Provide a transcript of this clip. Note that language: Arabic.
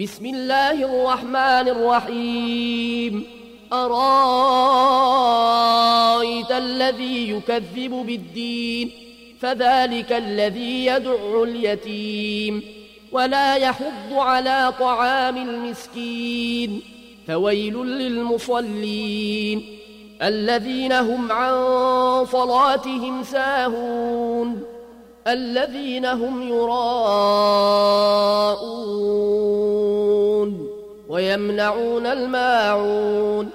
بسم الله الرحمن الرحيم أرايت الذي يكذب بالدين فذلك الذي يدع اليتيم ولا يحض على طعام المسكين فويل للمصلين الذين هم عن صلاتهم ساهون الذين هم يراءون ويمنعون الماعون